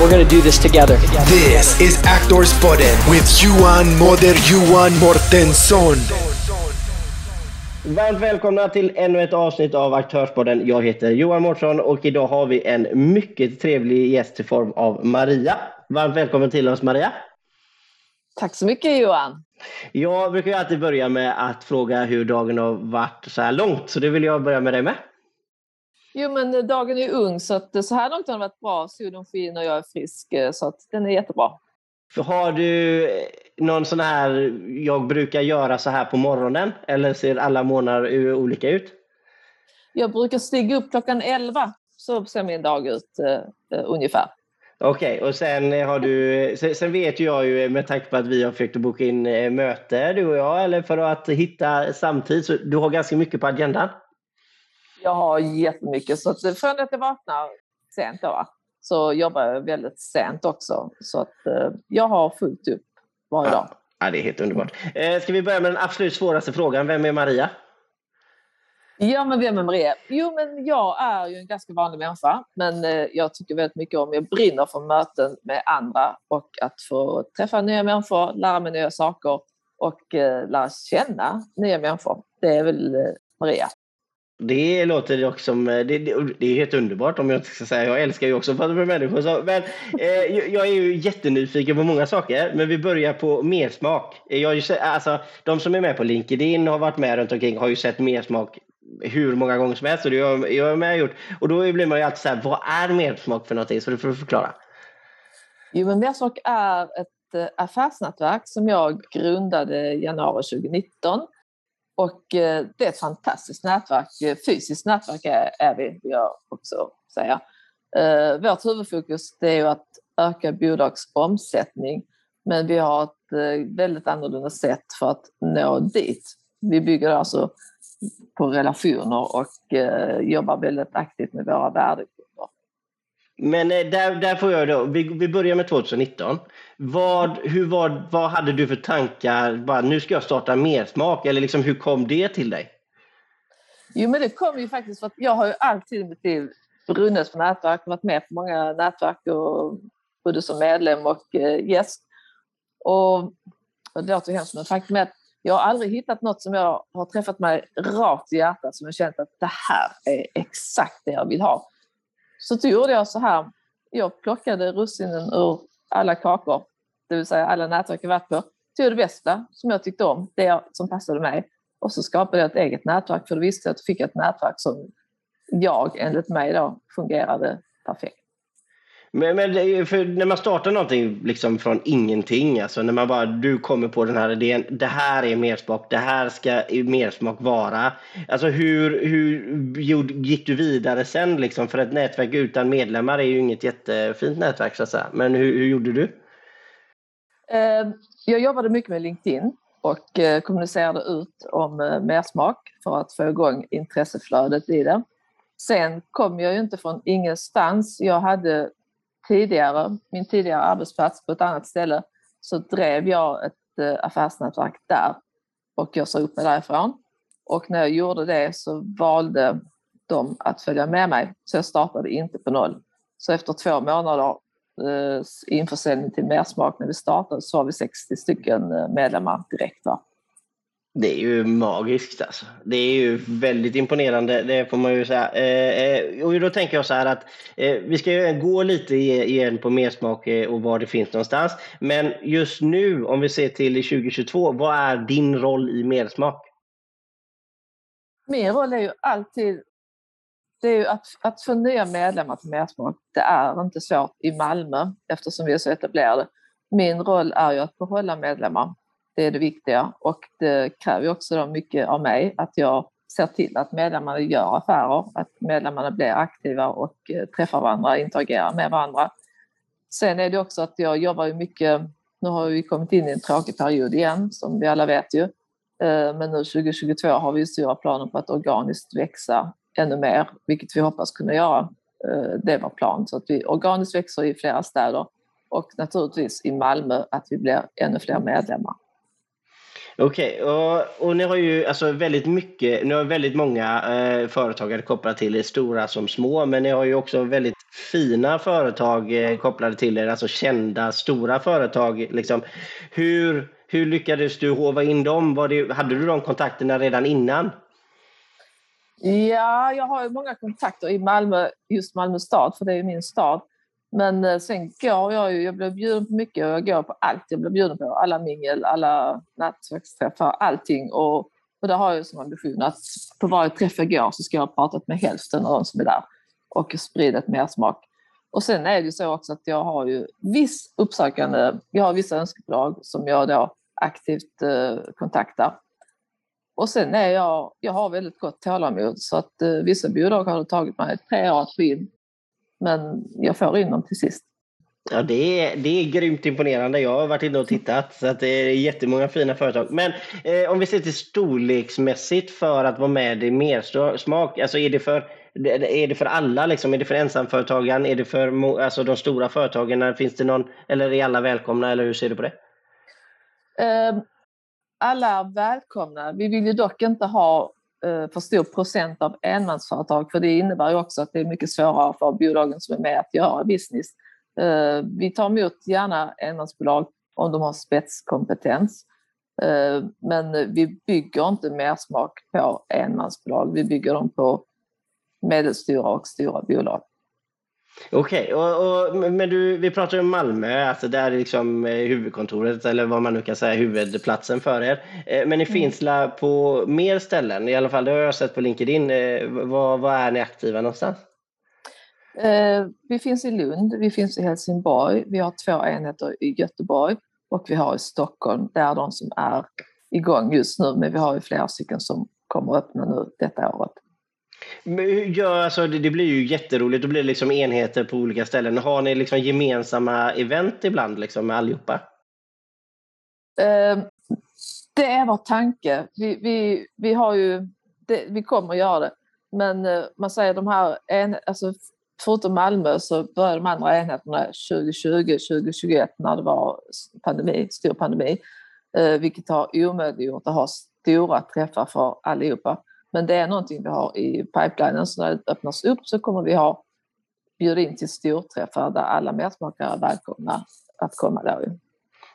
We're going to do this together. This is Actors Podden with Johan Moder Johan Mortensson. Varmt välkomna till ännu ett avsnitt av Aktörspodden. Jag heter Johan Mårtsson och idag har vi en mycket trevlig gäst i form av Maria. Varmt välkommen till oss Maria. Tack så mycket Johan. Jag brukar ju alltid börja med att fråga hur dagen har varit så här långt, så det vill jag börja med dig med. Jo men dagen är ung så att så här långt har den varit bra. Solen skiner och jag är frisk så att den är jättebra. Har du någon sån här, jag brukar göra så här på morgonen eller ser alla månader olika ut? Jag brukar stiga upp klockan 11, så ser min dag ut uh, ungefär. Okej, okay, och sen har du, sen vet jag ju med tanke på att vi har försökt boka in eh, möte du och jag, eller för att hitta samtid, så du har ganska mycket på agendan? Jag har jättemycket, så att från att jag vaknar sent då, så jobbar jag väldigt sent också. Så att eh, jag har fullt upp varje dag. Ja, det är helt underbart. Eh, ska vi börja med den absolut svåraste frågan. Vem är Maria? Ja, men vem är Maria? Jo, men jag är ju en ganska vanlig människa, men eh, jag tycker väldigt mycket om, jag brinner för möten med andra och att få träffa nya människor, lära mig nya saker och eh, lära känna nya människor. Det är väl eh, Maria. Det låter också som, eh, det, det, det, är helt underbart om jag inte ska säga, jag älskar ju också att prata med människor. Så, men eh, jag är ju jättenyfiken på många saker, men vi börjar på mersmak. Jag alltså, de som är med på LinkedIn och har varit med runt omkring har ju sett mersmak hur många gånger som helst och det har jag med gjort. Och då blir man ju alltid så här, vad är mersmak för någonting? Så du får förklara. Jo, men mersmak är ett eh, affärsnätverk som jag grundade i januari 2019 och eh, det är ett fantastiskt nätverk. Eh, fysiskt nätverk är, är vi, vill jag också säga. Eh, vårt huvudfokus är ju att öka bolags omsättning. Men vi har ett väldigt annorlunda sätt för att nå dit. Vi bygger alltså på relationer och jobbar väldigt aktivt med våra värdegrunder. Men eh, där, där får jag då, vi, vi börjar med 2019. Vad, hur var, vad hade du för tankar? Bara, nu ska jag starta mer smak eller liksom, hur kom det till dig? Jo, men det kom ju faktiskt för att jag har ju alltid i mitt liv brunnit för nätverk, varit med på många nätverk, och, både som medlem och eh, gäst. Och, och det låter hemskt, men faktum är att jag har aldrig hittat något som jag har träffat mig rakt i hjärtat som jag känt att det här är exakt det jag vill ha. Så då gjorde jag så här. Jag plockade russinen ur alla kakor, det vill säga alla nätverk jag varit på. Tog det bästa som jag tyckte om, det som passade mig. Och så skapade jag ett eget nätverk för då visste jag att jag fick ett nätverk som jag, enligt mig då, fungerade perfekt. Men, men när man startar någonting liksom från ingenting, alltså när man bara, du kommer på den här idén, det här är mersmak, det här ska mersmak vara. Alltså hur, hur gick du vidare sen liksom? För ett nätverk utan medlemmar är ju inget jättefint nätverk så att säga. Men hur, hur gjorde du? Eh, jag jobbade mycket med LinkedIn och eh, kommunicerade ut om eh, mersmak för att få igång intresseflödet i det. Sen kom jag ju inte från ingenstans. Jag hade tidigare, min tidigare arbetsplats på ett annat ställe, så drev jag ett eh, affärsnätverk där och jag sa upp mig därifrån. Och när jag gjorde det så valde de att följa med mig, så jag startade inte på noll. Så efter två månader eh, införsäljning till Mersmak när vi startade så har vi 60 stycken eh, medlemmar direkt. Va? Det är ju magiskt alltså. Det är ju väldigt imponerande, det får man ju säga. Eh, eh och då tänker jag så här att eh, vi ska gå lite igen på mersmak eh, och var det finns någonstans. Men just nu, om vi ser till 2022, vad är din roll i mersmak? Min roll är ju alltid det är ju att, att få nya medlemmar till Mersmak, det är inte svårt i Malmö eftersom vi är så etablerade. Min roll är ju att behålla medlemmar det är det viktiga och det kräver också då mycket av mig att jag ser till att medlemmarna gör affärer, att medlemmarna blir aktiva och eh, träffar varandra, interagerar med varandra. Sen är det också att jag jobbar ju mycket Nu har vi kommit in i en tråkig period igen, som vi alla vet ju. Eh, men nu 2022 har vi stora planer på att organiskt växa ännu mer, vilket vi hoppas kunna göra. Eh, det var planen, så att vi organiskt växer i flera städer och naturligtvis i Malmö att vi blir ännu fler medlemmar. Okej, okay, och, och ni har ju alltså väldigt mycket, ni har väldigt många eh, företagare kopplade till er, stora som små, men ni har ju också väldigt fina företag eh, kopplade till er, alltså kända stora företag. Liksom. Hur, hur lyckades du hova in dem? Var det, hade du de kontakterna redan innan? Ja, jag har ju många kontakter i Malmö, just Malmö stad, för det är ju min stad. Men eh, sen går jag ju, jag blir bjuden på mycket och jag går på allt. Jag blir bjuden på alla mingel, alla nätverksträffar, allting. Och, och där har jag som ambition att på varje träff jag går så ska jag ha pratat med hälften av de som är där och spridit ett mersmak. Och sen är det ju så också att jag har ju viss uppsökande, jag har vissa önskebolag som jag då aktivt eh, kontaktar. Och sen är jag, jag har väldigt gott tålamod så att eh, vissa bolag har det tagit mig tre år att få in men jag får in dem till sist. Ja, det är, det är grymt imponerande. Jag har varit inne och tittat så att det är jättemånga fina företag. Men eh, om vi ser till storleksmässigt för att vara med i Mersmak, alltså är det för är det för alla? Liksom? Är det för ensamföretagaren? Är det för alltså, de stora företagen? Finns det någon, eller är alla välkomna? Eller hur ser du på det? Uh, alla är välkomna. Vi vill ju dock inte ha Eh, Eh, för stor procent av enmansföretag för det innebär ju också att det är mycket svårare för bolagen som är med att göra business. Eh, vi tar emot gärna enmansbolag om de har spetskompetens. Eh, men vi bygger inte mer smak på enmansbolag, vi bygger dem på medelstora och stora bolag. Okej, okay, men du, vi pratar om Malmö, alltså där är liksom eh, huvudkontoret eller vad man nu kan säga huvudplatsen för er. Eh, men ni mm. finns på mer ställen, i alla fall det har jag sett på LinkedIn. Eh, var, var är ni aktiva någonstans? Vi finns i Lund, vi finns i Helsingborg, vi har två enheter i Göteborg och vi har i Stockholm, det är de som är igång just nu, men vi har ju flera stycken som kommer att öppna nu detta året. Ja, alltså det, det, blir ju jätteroligt. Då blir det liksom enheter på olika ställen. Har ni liksom gemensamma event ibland liksom med allihopa? Eh, det är vår tanke. Vi, vi, vi, har ju, det, vi kommer att göra det. Men eh, man säger de här, en, alltså, förutom Malmö så började de andra enheterna 2020, 2021 när det var pandemi, stor pandemi. Eh, vilket har omöjliggjort att ha stora träffar för allihopa. Men det är någonting vi har i pipelinen, så när det öppnas upp så kommer vi ha bjuda in till storträffar där alla mersmakare är välkomna att komma då.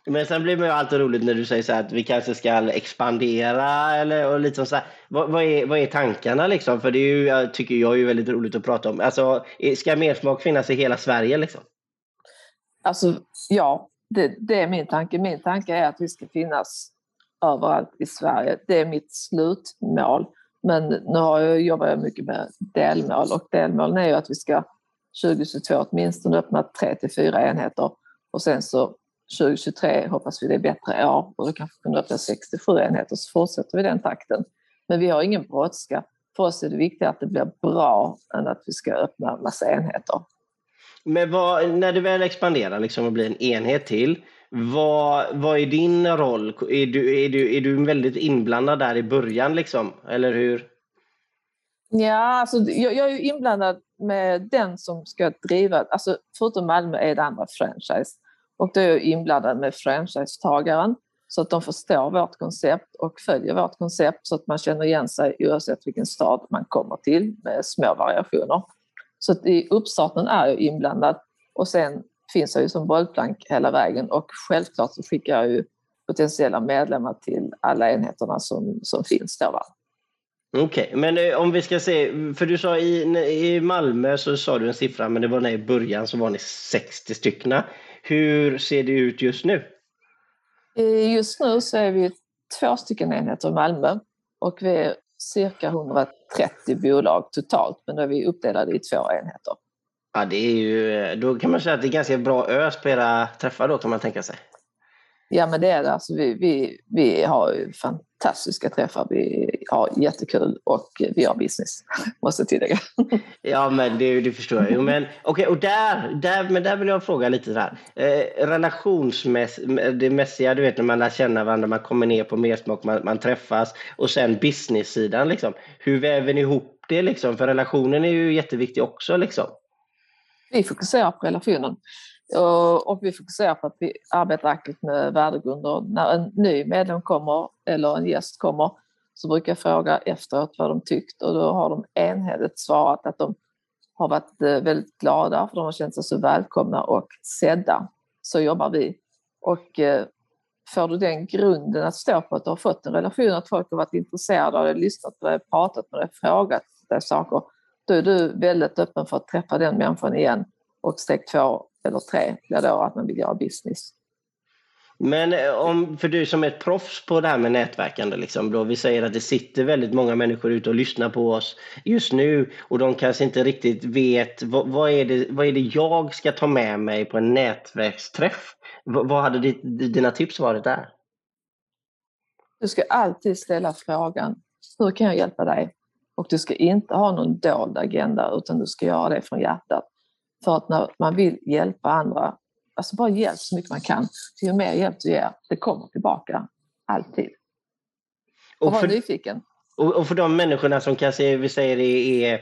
Men sen blir det ju alltid roligt när du säger så att vi kanske ska expandera eller och lite så här. Vad, vad, är, vad är tankarna liksom? För det är ju, jag tycker jag är väldigt roligt att prata om. Alltså, ska mersmak finnas i hela Sverige liksom? Alltså, ja, det, det är min tanke. Min tanke är att vi ska finnas överallt i Sverige. Det är mitt slutmål. Men nu har jag, jobbar jag mycket med delmål och delmålen är ju att vi ska 2022 åtminstone öppna 3 till 4 enheter och sen så 2023 hoppas vi det är bättre år och då kanske kunna öppna 67 enheter så fortsätter vi den takten. Men vi har ingen brådska. För oss är det viktigt att det blir bra än att vi ska öppna massa enheter. Men vad, när du väl expanderar liksom och blir en enhet till, vad, vad är din roll? Är du, är, du, är du väldigt inblandad där i början, liksom? eller hur? Ja, alltså, jag, jag är inblandad med den som ska driva, alltså, förutom Malmö är det andra franchise. Och då är jag inblandad med franchisetagaren så att de förstår vårt koncept och följer vårt koncept så att man känner igen sig oavsett vilken stad man kommer till med små variationer. Så att i uppstarten är jag inblandad och sen finns jag ju som bollplank hela vägen och självklart så skickar jag ju potentiella medlemmar till alla enheterna som, som finns då. Okej, okay, men eh, om vi ska se, för du sa i, i Malmö så sa du en siffra, men det var när i början så var ni 60 stycken. Hur ser det ut just nu? Eh, just nu så är vi två stycken enheter i Malmö och vi är cirka 130 bolag totalt, men då är vi uppdelade i två enheter. Ja, det är ju, då kan man säga att det är ganska bra ös på era träffar då kan man tänka sig. Ja men det är det. Alltså, vi, vi, vi har ju fantastiska träffar. Vi har jättekul och vi har business, måste jag tillägga. Ja men det, det förstår jag ju. Men, okay, och där, där, men där vill jag fråga lite här. Eh, relationsmässigt, det mässiga, du vet när man lär känna varandra, man kommer ner på mersmak, man, man träffas och sen business-sidan liksom. Hur väver ni ihop det liksom? För relationen är ju jätteviktig också liksom. Vi fokuserar på relationen. Och vi fokuserar på att vi arbetar aktivt med värdegrunder. När en ny medlem kommer eller en gäst kommer så brukar jag fråga efteråt vad de tyckt och då har de enhälligt svarat att de har varit eh, väldigt glada för de har känt sig så välkomna och sedda. Så jobbar vi. Och eh, får du den grunden att stå på, att du har fått en relation, att folk har varit intresserade av dig, lyssnat på dig, pratat med dig, frågat dig saker, då är du väldigt öppen för att träffa den människan igen. Och steg två eller tre blir då att man vill göra business. Men eh, om, för du som är ett proffs på det här med nätverkande, liksom, då vi säger att det sitter väldigt många människor ute och lyssnar på oss just nu och de kanske inte riktigt vet vad, vad, är, det, vad är det jag ska ta med mig på en nätverksträff? vad, vad hade dina tips varit där? Du ska alltid ställa frågan, hur kan jag hjälpa dig? Och du ska inte ha någon dold agenda utan du ska göra det från hjärtat. För att när man vill hjälpa andra, alltså bara hjälp så mycket man kan. Ju mer hjälp du ger, det kommer tillbaka. Alltid. Och, och var nyfiken. Och, och, för de människorna som kanske, vi säger är,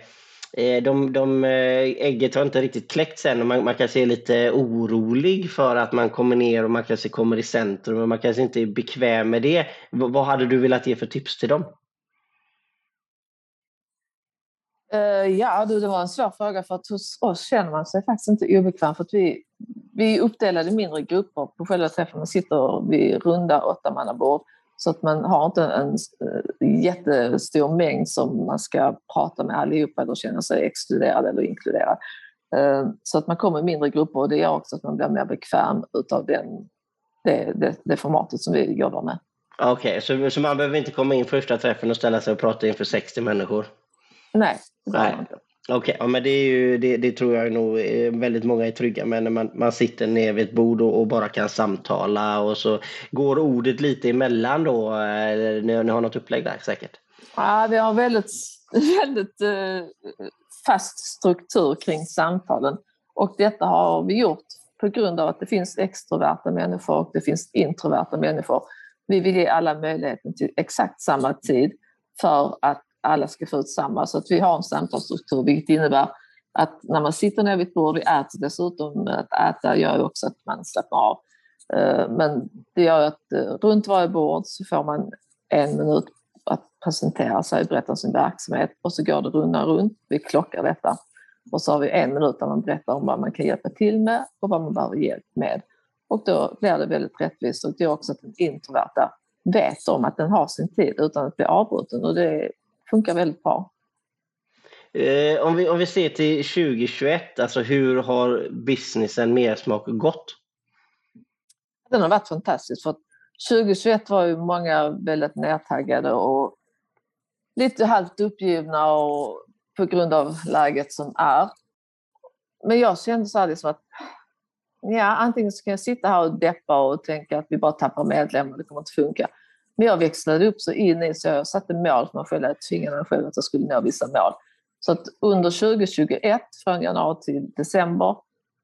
är de, de, eh, ägget har inte riktigt kläckts än och man, man kanske är lite orolig för att man kommer ner och man kanske kommer i centrum och man kanske inte är bekväm med det. V vad hade du velat ge för tips till dem? Uh, Eh, ja, du, det var en svår fråga för att hos oss känner man sig faktiskt inte obekväm för att vi, vi är uppdelade i mindre grupper på själva träffen. Man sitter vid runda åttamannabord så att man har inte en, en jättestor mängd som man ska prata med allihopa eller känna sig exkluderad eller inkluderad. Eh, så att man kommer i mindre grupper och det gör också att man blir mer bekväm utav den, det, det, det formatet som vi jobbar med. Okej, okay, så, så man behöver inte komma in första träffen och ställa sig och prata inför 60 människor? Nej, Nej. Okej, okay, ja, men det, är ju, det, det, tror jag nog väldigt många är trygga med när man, man sitter ner vid ett bord och, och, bara kan samtala och så går ordet lite emellan då. Eh, ni, ni har något upplägg där säkert? Ja, vi har väldigt, väldigt uh, fast struktur kring samtalen och detta har vi gjort på grund av att det finns extroverta människor och det finns introverta människor. Vi vill ge alla möjligheten till exakt samma tid för att alla ska få ut samma. Så att vi har en samtalsstruktur vilket innebär att när man sitter ner vid ett bord, vi äter dessutom, att äta gör ju också att man slappnar av. Eh, men det gör att eh, runt varje bord så får man en minut att presentera sig, berätta om sin verksamhet och så går det rundan runt. Vi klockar detta. Och så har vi en minut där man berättar om vad man kan hjälpa till med och vad man behöver hjälp med. Och då blir det väldigt rättvist och det gör också att den introverta vet om att den har sin tid utan att bli avbruten och det funkar väldigt bra. Eh, om, vi, om vi ser till 2021, alltså hur har businessen Mersmak gått? Den har varit fantastisk. För 2021 var ju många väldigt nedtaggade och lite halvt uppgivna och på grund av läget som är. Men jag kände så här liksom att ja, antingen så kan jag sitta här och deppa och tänka att vi bara tappar medlemmar, det kommer inte funka. Men jag växlade upp så in i så jag satte mål för mig själv, jag tvingade mig själv att jag skulle nå vissa mål. Så att under 2021, från januari till december,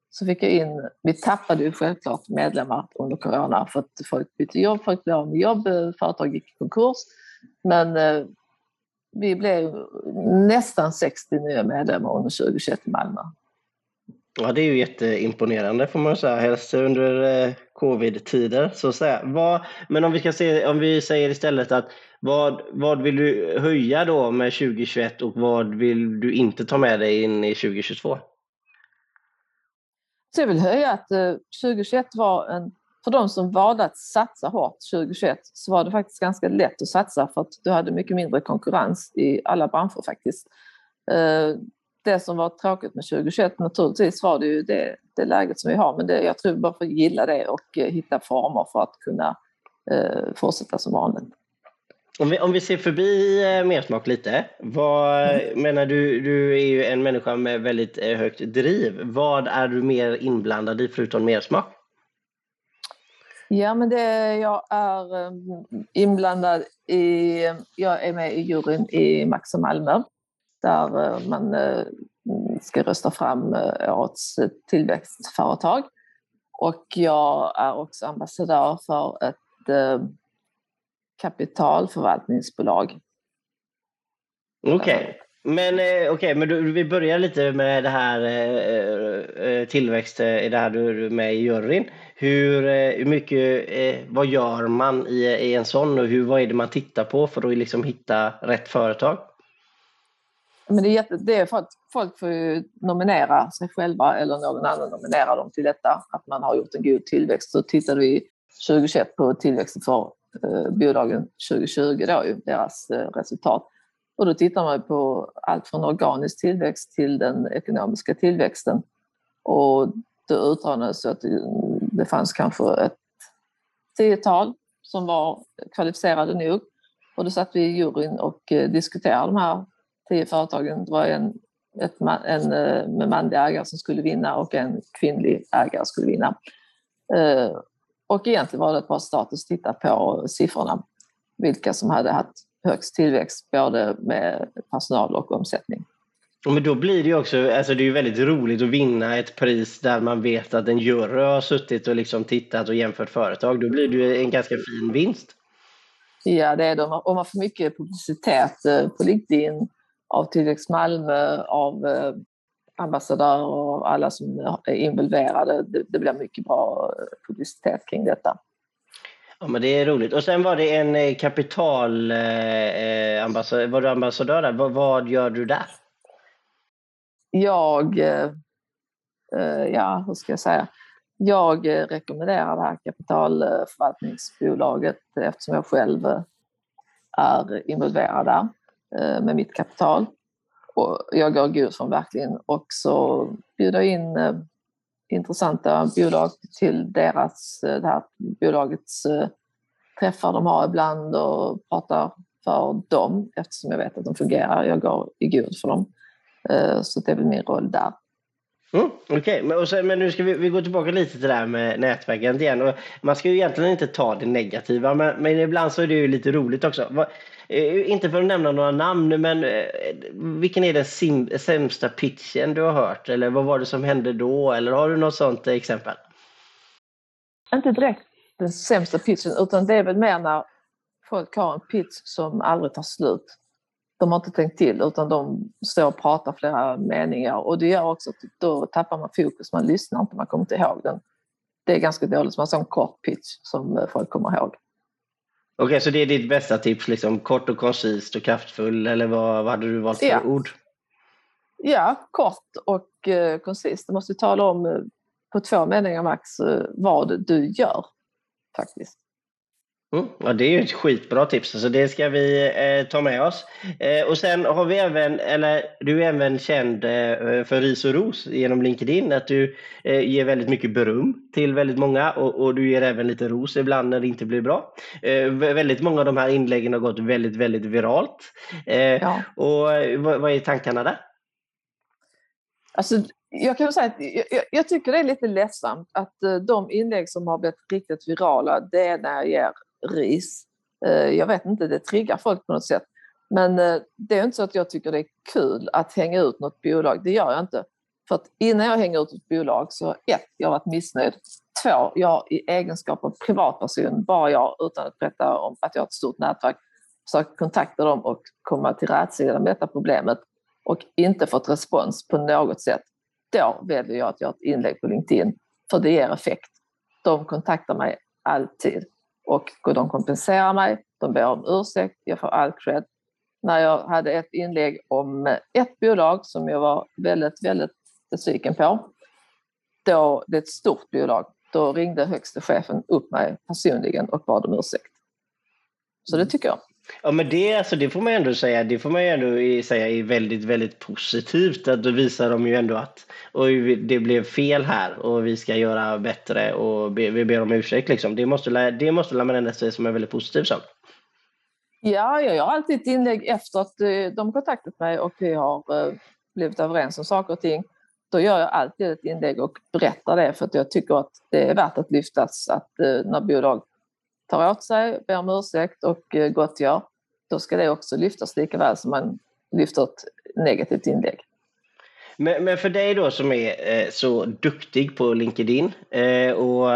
så fick jag in, vi tappade ju självklart medlemmar under corona för att folk bytte jobb, folk blev av med jobb, eh, företag gick i konkurs. Men eh, vi blev nästan 60 nya medlemmar under 2021 i Malmö. Ja, det är ju jätteimponerande får man säga, helst under eh, covid-tider. Så säga. Vad, men om vi, ska se, om vi säger istället att vad, vad vill du höja då med 2021 och vad vill du inte ta med dig in i 2022? Så jag vill höja att eh, 2021 var en, för de som valde att satsa hårt 2021 så var det faktiskt ganska lätt att satsa för att du hade mycket mindre konkurrens i alla branscher faktiskt. Eh, Eh, det som var tråkigt med 2021 naturligtvis var det ju det, det läget som vi har men det, jag tror vi bara får gilla det och eh, hitta former för att kunna eh, fortsätta som vanligt. Om vi, om vi ser förbi eh, mersmak lite, vad mm. menar du, du är ju en människa med väldigt eh, högt driv. Vad är du mer inblandad i förutom mersmak? Ja, men det, jag är um, inblandad i, jag är med i juryn i Max och Malmö där eh, man eh, mm, ska rösta fram eh, årets tillväxtföretag. Och jag är också ambassadör för ett kapitalförvaltningsbolag. Okej. Okay. Men okay, men du, vi börjar lite med det här eh, tillväxt, eh, det här du är med i juryn. Hur, eh, hur mycket, vad gör man i, i, en sån och hur, vad är det man tittar på för att liksom hitta rätt företag? Men det är, jätte, det är för att folk får ju nominera sig själva eller någon annan nominerar dem till detta, att man har gjort en god tillväxt. Så tittade vi 2021 på tillväxten för eh, bolagen 2020, då, deras eh, resultat. Och då tittar man på allt från organisk tillväxt till den ekonomiska tillväxten. Och det utranades att det fanns kanske ett tiotal som var kvalificerade nog. Och då satt vi i juryn och eh, diskuterade de här tio företagen. Det var en, ett, en eh, med manlig ägare som skulle vinna och en kvinnlig ägare skulle vinna. Eh, och egentligen var det bra status att titta på siffrorna. Vilka som hade haft högst tillväxt både med personal och omsättning. Men då blir det ju också, alltså det är ju väldigt roligt att vinna ett pris där man vet att en jury har suttit och liksom tittat och jämfört företag. Då blir det ju en ganska fin vinst. Ja, det är det. Om man får mycket publicitet eh, på LinkedIn av Tillväxt Malmö, av eh, ambassadörer och alla som är involverade. Det, blir mycket bra eh, publicitet kring detta. Ja, men det är roligt. Och sen var det en eh, kapitalambassadör. Eh, var du ambassadör där? Vad, vad, gör du där? Jag, eh, ja, hur ska jag säga? Jag rekommenderar det här kapitalförvaltningsbolaget eftersom jag själv är involverad där Eh, med mitt kapital. Och jag går Gud som verkligen också bjuder in eh, intressanta bolag till deras, eh, det här bolagets träffar de har ibland och pratar för dem eftersom jag vet att de fungerar. Jag går i Gud för dem. Så det är väl min roll där. Mm, Okej, okay. men, men nu ska vi, vi gå tillbaka lite till det här med nätverket igen. Och man ska ju egentligen inte ta det negativa, men, men ibland så är det ju lite roligt också. Eh, inte för att nämna några namn, men eh, vilken är den sim, sämsta pitchen du har hört? Eller vad var det som hände då? Eller har du något sånt exempel? Inte direkt den sämsta pitchen, utan det är väl mer när folk har en pitch som aldrig tar slut. De har inte tänkt till utan de står och pratar flera meningar och det gör också att då tappar man fokus, man lyssnar inte, man kommer inte ihåg den. Det är ganska dåligt, man har en kort pitch som eh, folk kommer ihåg. Okej, okay, så det är ditt bästa tips, liksom kort och koncist och kraftfull, eller vad, vad hade du valt för ja. ord? Ja, kort och eh, koncist. Du måste tala om eh, på två meningar max eh, vad du gör faktiskt. Mm, ja, det är ju ett skitbra tips, så alltså det ska vi eh, ta med oss. Eh, och sen har vi även, eller du är även känd eh, för ris och ros genom LinkedIn, att du eh, ger väldigt mycket beröm till väldigt många och, och, du ger även lite ros ibland när det inte blir bra. Eh, väldigt många av de här inläggen har gått väldigt, väldigt viralt. Eh, ja. Och vad, vad är tankarna där? Alltså, jag kan säga att jag, jag, tycker det är lite ledsamt att de inlägg som har blivit riktigt virala, det är när jag ger ris. Eh, jag vet inte, det triggar folk på något sätt. Men eh, det är inte så att jag tycker det är kul att hänga ut något bolag, det gör jag inte. För att innan jag hänger ut ett bolag så ett, jag har varit missnöjd. Två, jag i egenskap av privatperson, bara jag utan att berätta om att jag har ett stort nätverk, försökt kontakta dem och komma till rätsida med detta problemet och inte fått respons på något sätt. Då väljer jag att göra ett inlägg på LinkedIn, för det ger effekt. De kontaktar mig alltid och de kompenserar mig, de ber om ursäkt, jag får all cred. När jag hade ett inlägg om ett bolag som jag var väldigt, väldigt besviken på, då, det är ett stort bolag, då ringde högste chefen upp mig personligen och bad om ursäkt. Så det tycker jag. Ja men det, alltså, det får man ändå säga, det får man ändå säga är väldigt, väldigt positivt. Att då visar de ju ändå att oj, det blev fel här och vi ska göra bättre och be, vi ber om ursäkt. Liksom. Det måste, det måste man ändå säga som är väldigt positiv sak. Ja, jag har alltid ett inlägg efter att eh, de kontaktat mig och vi har eh, blivit överens om saker och ting. då gör jag alltid ett inlägg och berättar det för att jag tycker att det är värt att lyftas att eh, när bolag tar åt sig, ber om ursäkt och eh, gottgör, då ska det också lyftas lika väl som man lyfter ett negativt inlägg. Men, men för dig då som är eh, så duktig på LinkedIn eh, och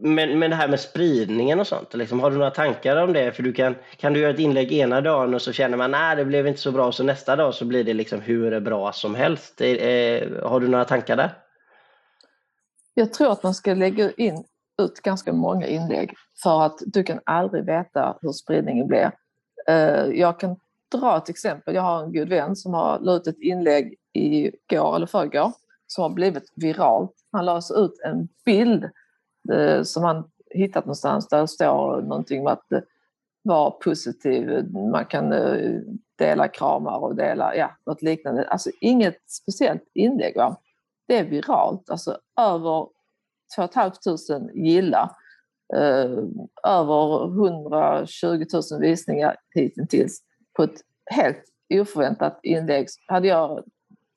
men, men det här med spridningen och sånt, liksom, har du några tankar om det? För du kan, kan du göra ett inlägg ena dagen och så känner man att det blev inte så bra, så nästa dag så blir det liksom hur bra som helst. Eh, har du några tankar där? Jag tror att man ska lägga in ut ganska många inlägg för att du kan aldrig veta hur spridningen blir. Eh, jag kan dra ett exempel. Jag har en god vän som har lagt ut ett inlägg i går eller förrgår som har blivit viralt. Han la alltså ut en bild eh, som han hittat någonstans där det står någonting om att vara positiv, man kan eh, dela kramar och dela, ja, något liknande. Alltså inget speciellt inlägg. Va? Det är viralt, alltså över 2 500 gillar, eh, över 120 000 visningar hittills på ett helt oförväntat inlägg. Hade jag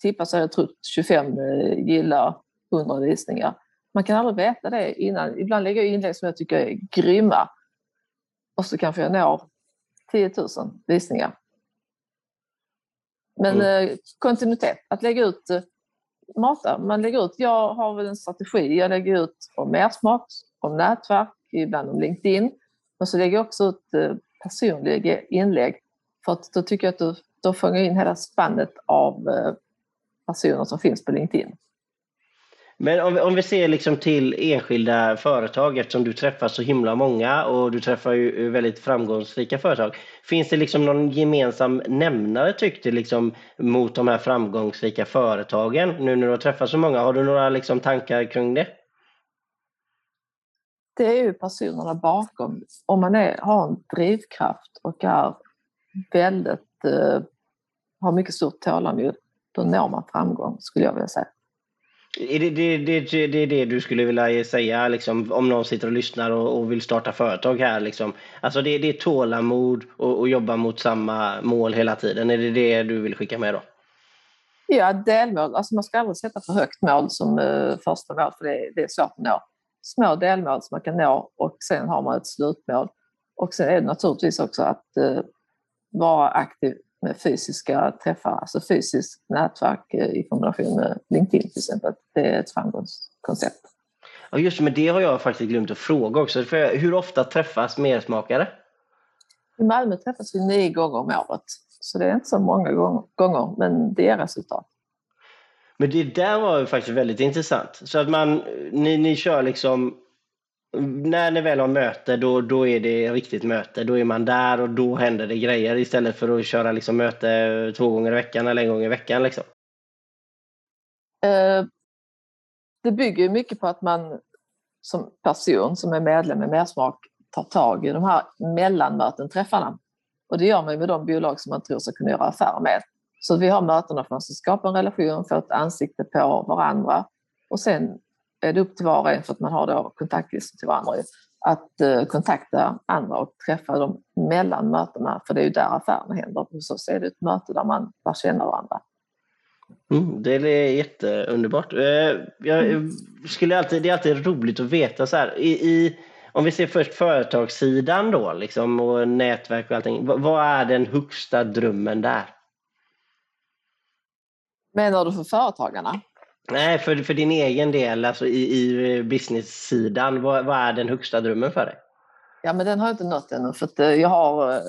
tippat så hade jag trott 25 eh, gillar, 100 visningar. Man kan aldrig veta det innan. Ibland lägger jag inlägg som jag tycker är grymma och så kanske jag når 10 000 visningar. Men mm. eh, kontinuitet, att lägga ut eh, mata. Man lägger ut, jag har väl en strategi, jag lägger ut om mersmak, om nätverk, ibland om LinkedIn. Men så lägger jag också ut eh, personliga inlägg för att då tycker jag att du då fångar in hela spannet av eh, personer som finns på LinkedIn. Men om vi, om vi ser liksom till enskilda företag, eftersom du träffar så himla många och du träffar ju eh, väldigt framgångsrika företag. Finns det liksom någon gemensam nämnare tyckte liksom mot de här framgångsrika företagen? Nu när du har träffat så många, har du några liksom tankar kring det? Det är ju personerna bakom. Om man är, har en drivkraft och är väldigt, eh, har mycket stort tålamod, då når man framgång skulle jag vilja säga. Är det det, det, det, det du skulle vilja säga liksom, om någon sitter och lyssnar och, och vill starta företag här? Liksom? Alltså det, det är tålamod och, och jobba mot samma mål hela tiden. Är det det du vill skicka med då? Ja, delmål. Alltså man ska aldrig sätta för högt mål som uh, första mål för det, det är svårt att nå. Små delmål som man kan nå och sen har man ett slutmål. Och sen är det naturligtvis också att uh, vara aktiv med fysiska träffar, alltså fysiskt nätverk eh, i kombination med LinkedIn till exempel. Det är ett framgångskoncept. Ja just men det har jag faktiskt glömt att fråga också. För hur ofta träffas mersmakare? I Malmö träffas vi nio gånger om året. Så det är inte så många gånger, men det är resultat. Men det där var ju faktiskt väldigt intressant. Så att man, ni, ni kör liksom när ni väl har möte, då, då är det riktigt möte. Då är man där och då händer det grejer istället för att köra liksom möte två gånger i veckan eller en gång i veckan. Liksom. Eh, det bygger mycket på att man som person som är medlem i Mersmak tar tag i de här mellanmöten, träffarna. Och det gör man med de bolag som man tror sig kunna göra affärer med. Så vi har mötena för att skapa en relation, få ett ansikte på varandra och sen är det upp till var och en för att man har då kontaktlistor till varandra att eh, kontakta andra och träffa dem mellan mötena för det är ju där affärerna händer. Hos oss är det ett möte där man lär känna varandra. Mm, det är jätteunderbart. Eh, jag mm. skulle alltid, det är alltid roligt att veta så här, i, i, om vi ser först företagssidan då liksom, och nätverk och allting. Vad är den högsta drömmen där? Menar du för företagarna? Nej, för, för din egen del, alltså i, i business-sidan, vad, vad är den högsta drömmen för dig? Ja, men den har jag inte nått ännu för eh, jag har eh,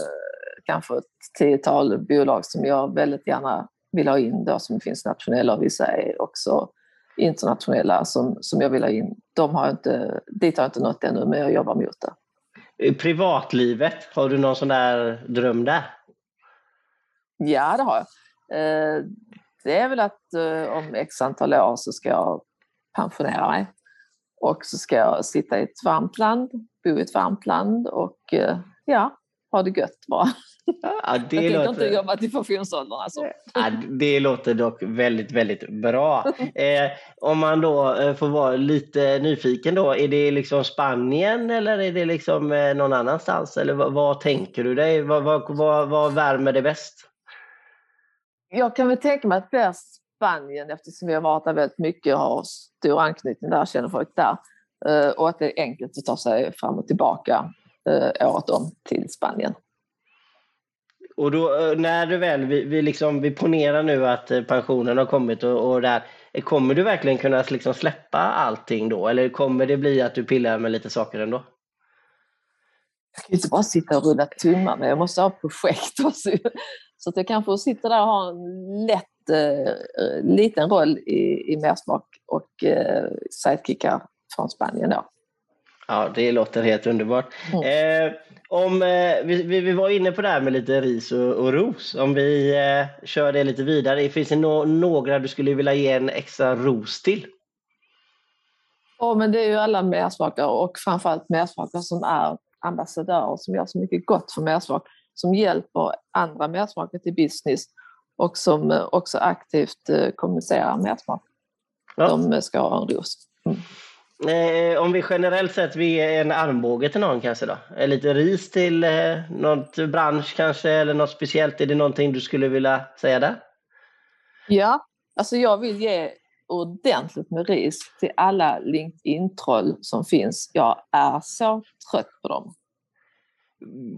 kanske ett tiotal bolag som jag väldigt gärna vill ha in då, som finns nationella och vissa är också internationella som, som jag vill ha in. De har inte, dit har jag inte nått ännu, men jag jobbar mot det. I privatlivet, har du någon sån där dröm där? Ja, det har jag. Det är väl att eh, om x antal år så ska jag pensionera mig. Och så ska jag sitta i ett varmt land, bo i ett varmt land och eh, ja, ha det gött bara. Ja, det jag tänker inte jobba till pensionsåldern alltså. Ja, det låter dock väldigt, väldigt bra. Eh, om man då eh, får vara lite nyfiken då, är det liksom Spanien eller är det liksom eh, någon annanstans? Eller vad, vad tänker du dig? Vad, vad, vad, vad värmer det bäst? Jag kan väl tänka mig att bäst Spanien eftersom vi har varit där väldigt mycket och har stor anknytning där, känner folk där. Eh, och att det är enkelt att ta sig fram och tillbaka eh, året om till Spanien. Och då eh, när du väl, vi, vi, liksom, vi ponerar nu att pensionen har kommit och, och där, kommer du verkligen kunna liksom släppa allting då? Eller kommer det bli att du pillar med lite saker ändå? Jag kan inte bara sitta och rulla tummarna, jag måste ha projekt också. Så att jag kanske sitter där och har en lätt eh, liten roll i, i Mersmak och eh, sidekickar från Spanien då. Ja, det låter helt underbart. Mm. Eh, om, eh, vi, vi, var inne på det här med lite ris och, och ros. Om vi eh, kör det lite vidare. Finns det no några du skulle vilja ge en extra ros till? Ja, men det är ju alla mersmakare och framförallt mersmakare som är ambassadörer som gör så mycket gott för mersmak, som hjälper andra mersmakare till business och som eh, också aktivt eh, kommunicerar mersmak. Ja. De ska ha en ros. Mm. Eh, om vi generellt sett vill ge en armbåge till någon kanske då? Lite ris till något bransch kanske eller något speciellt? Är det någonting du skulle vilja säga där? Ja, alltså jag vill ge ordentligt med ris till alla LinkedIn-troll som finns. Jag är så trött på dem.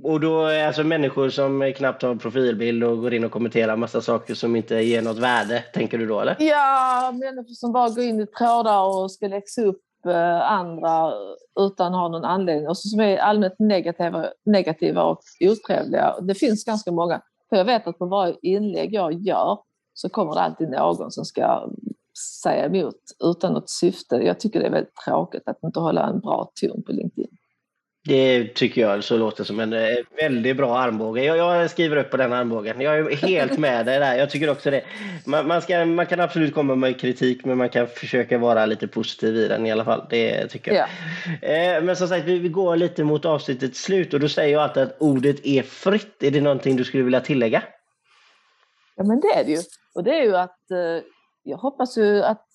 Och då är alltså människor som knappt har profilbild och går in och kommenterar massa saker som inte ger något värde, tänker du då eller? Ja, människor som bara går in i trådar och ska läxa upp eh, andra utan att ha någon anledning och som är allmänt negativa, negativa och otrevliga. Det finns ganska många. För jag vet att på varje inlägg jag gör så kommer det alltid någon som ska säga emot utan något syfte. Jag tycker det är väldigt tråkigt att inte hålla en bra ton på LinkedIn. Det tycker jag så låter som en eh, väldigt bra armbåge. Jag, jag skriver upp på den armbågen. Jag är helt med dig där. Jag tycker också det. Man, man, ska, man kan absolut komma med kritik men man kan försöka vara lite positiv i den i alla fall. Det tycker jag. Ja. Eh, men som sagt, vi, vi går lite mot avsnittets slut och då säger jag alltid att ordet är fritt. Är det någonting du skulle vilja tillägga? Ja men det är det ju. Och det är ju att eh, jag hoppas ju att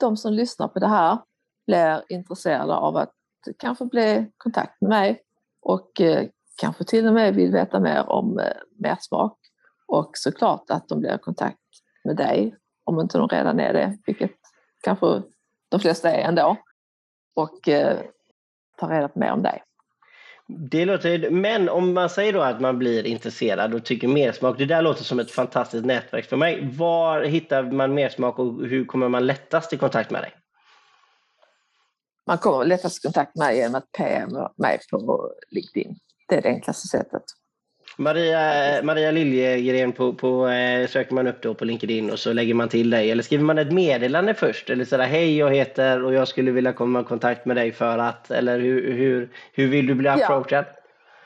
de som lyssnar på det här blir intresserade av att kanske bli kontakt med mig och eh, kanske till och med vill veta mer om eh, mer mersmak. Och såklart att de blir i kontakt med dig om inte de redan är det, vilket kanske de flesta är ändå. Och eh, ta reda på mer om dig. Det låter, men om man säger då att man blir intresserad och tycker mersmak, det där låter som ett fantastiskt nätverk för mig. Var hittar man mersmak och hur kommer man lättast i kontakt med dig? Man kommer lättast i kontakt med genom att PM mig på LinkedIn. Det är det enklaste sättet. Maria, Maria Liljegren på, på, eh, söker man upp då på LinkedIn och så lägger man till dig. Eller skriver man ett meddelande först? Eller sådär, hej jag heter och jag skulle vilja komma i kontakt med dig för att, eller hur, hur, hur vill du bli approachad?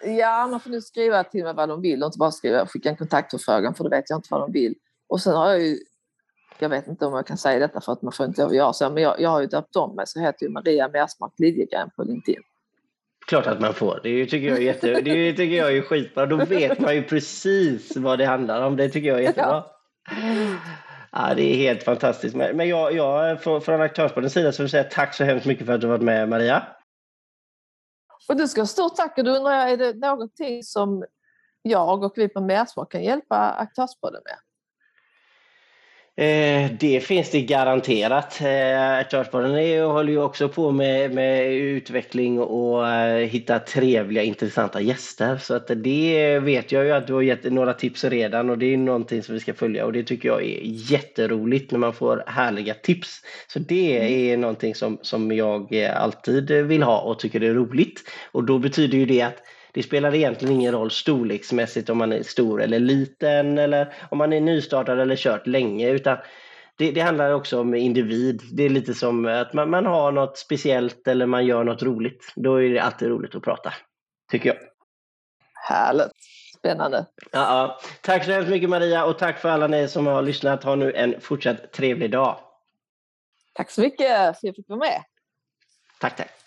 Ja. ja, man får nu skriva till mig vad de vill och inte bara skriva, skicka en kontaktförfrågan för då vet jag inte vad de vill. Och sen har jag ju jag vet inte om jag kan säga detta för att man får inte göra så, men jag, jag har ju döpt om mig så heter ju Maria Mersmark Liljegren på LinkedIn. Klart att man får. Det tycker jag är, jätte, det tycker jag är skitbra. Då vet man ju precis vad det handlar om. Det tycker jag är jättebra. Ja. det är helt fantastiskt. Men jag, jag från Aktörspoddens sida så vill jag säga tack så hemskt mycket för att du varit med Maria. Och du ska ha stort tack. Och då undrar jag, är det någonting som jag och vi på Mersmak kan hjälpa Aktörspodden med? Eh, det finns det garanterat. Eh, Chartspodden håller ju också på med, med utveckling och eh, hitta trevliga intressanta gäster. Så att det vet jag ju att du har gett några tips redan och det är någonting som vi ska följa och det tycker jag är jätteroligt när man får härliga tips. Så det mm. är någonting som, som jag alltid vill ha och tycker är roligt. Och då betyder ju det att det spelar egentligen ingen roll storleksmässigt om man är stor eller liten eller om man är nystartad eller kört länge utan det, det handlar också om individ. Det är lite som att man, man har något speciellt eller man gör något roligt. Då är det alltid roligt att prata, tycker jag. Härligt! Spännande! Ja, ja. Tack så hemskt mycket Maria och tack för alla ni som har lyssnat. Ha nu en fortsatt trevlig dag. Tack så mycket för att jag fick vara med. Tack, tack.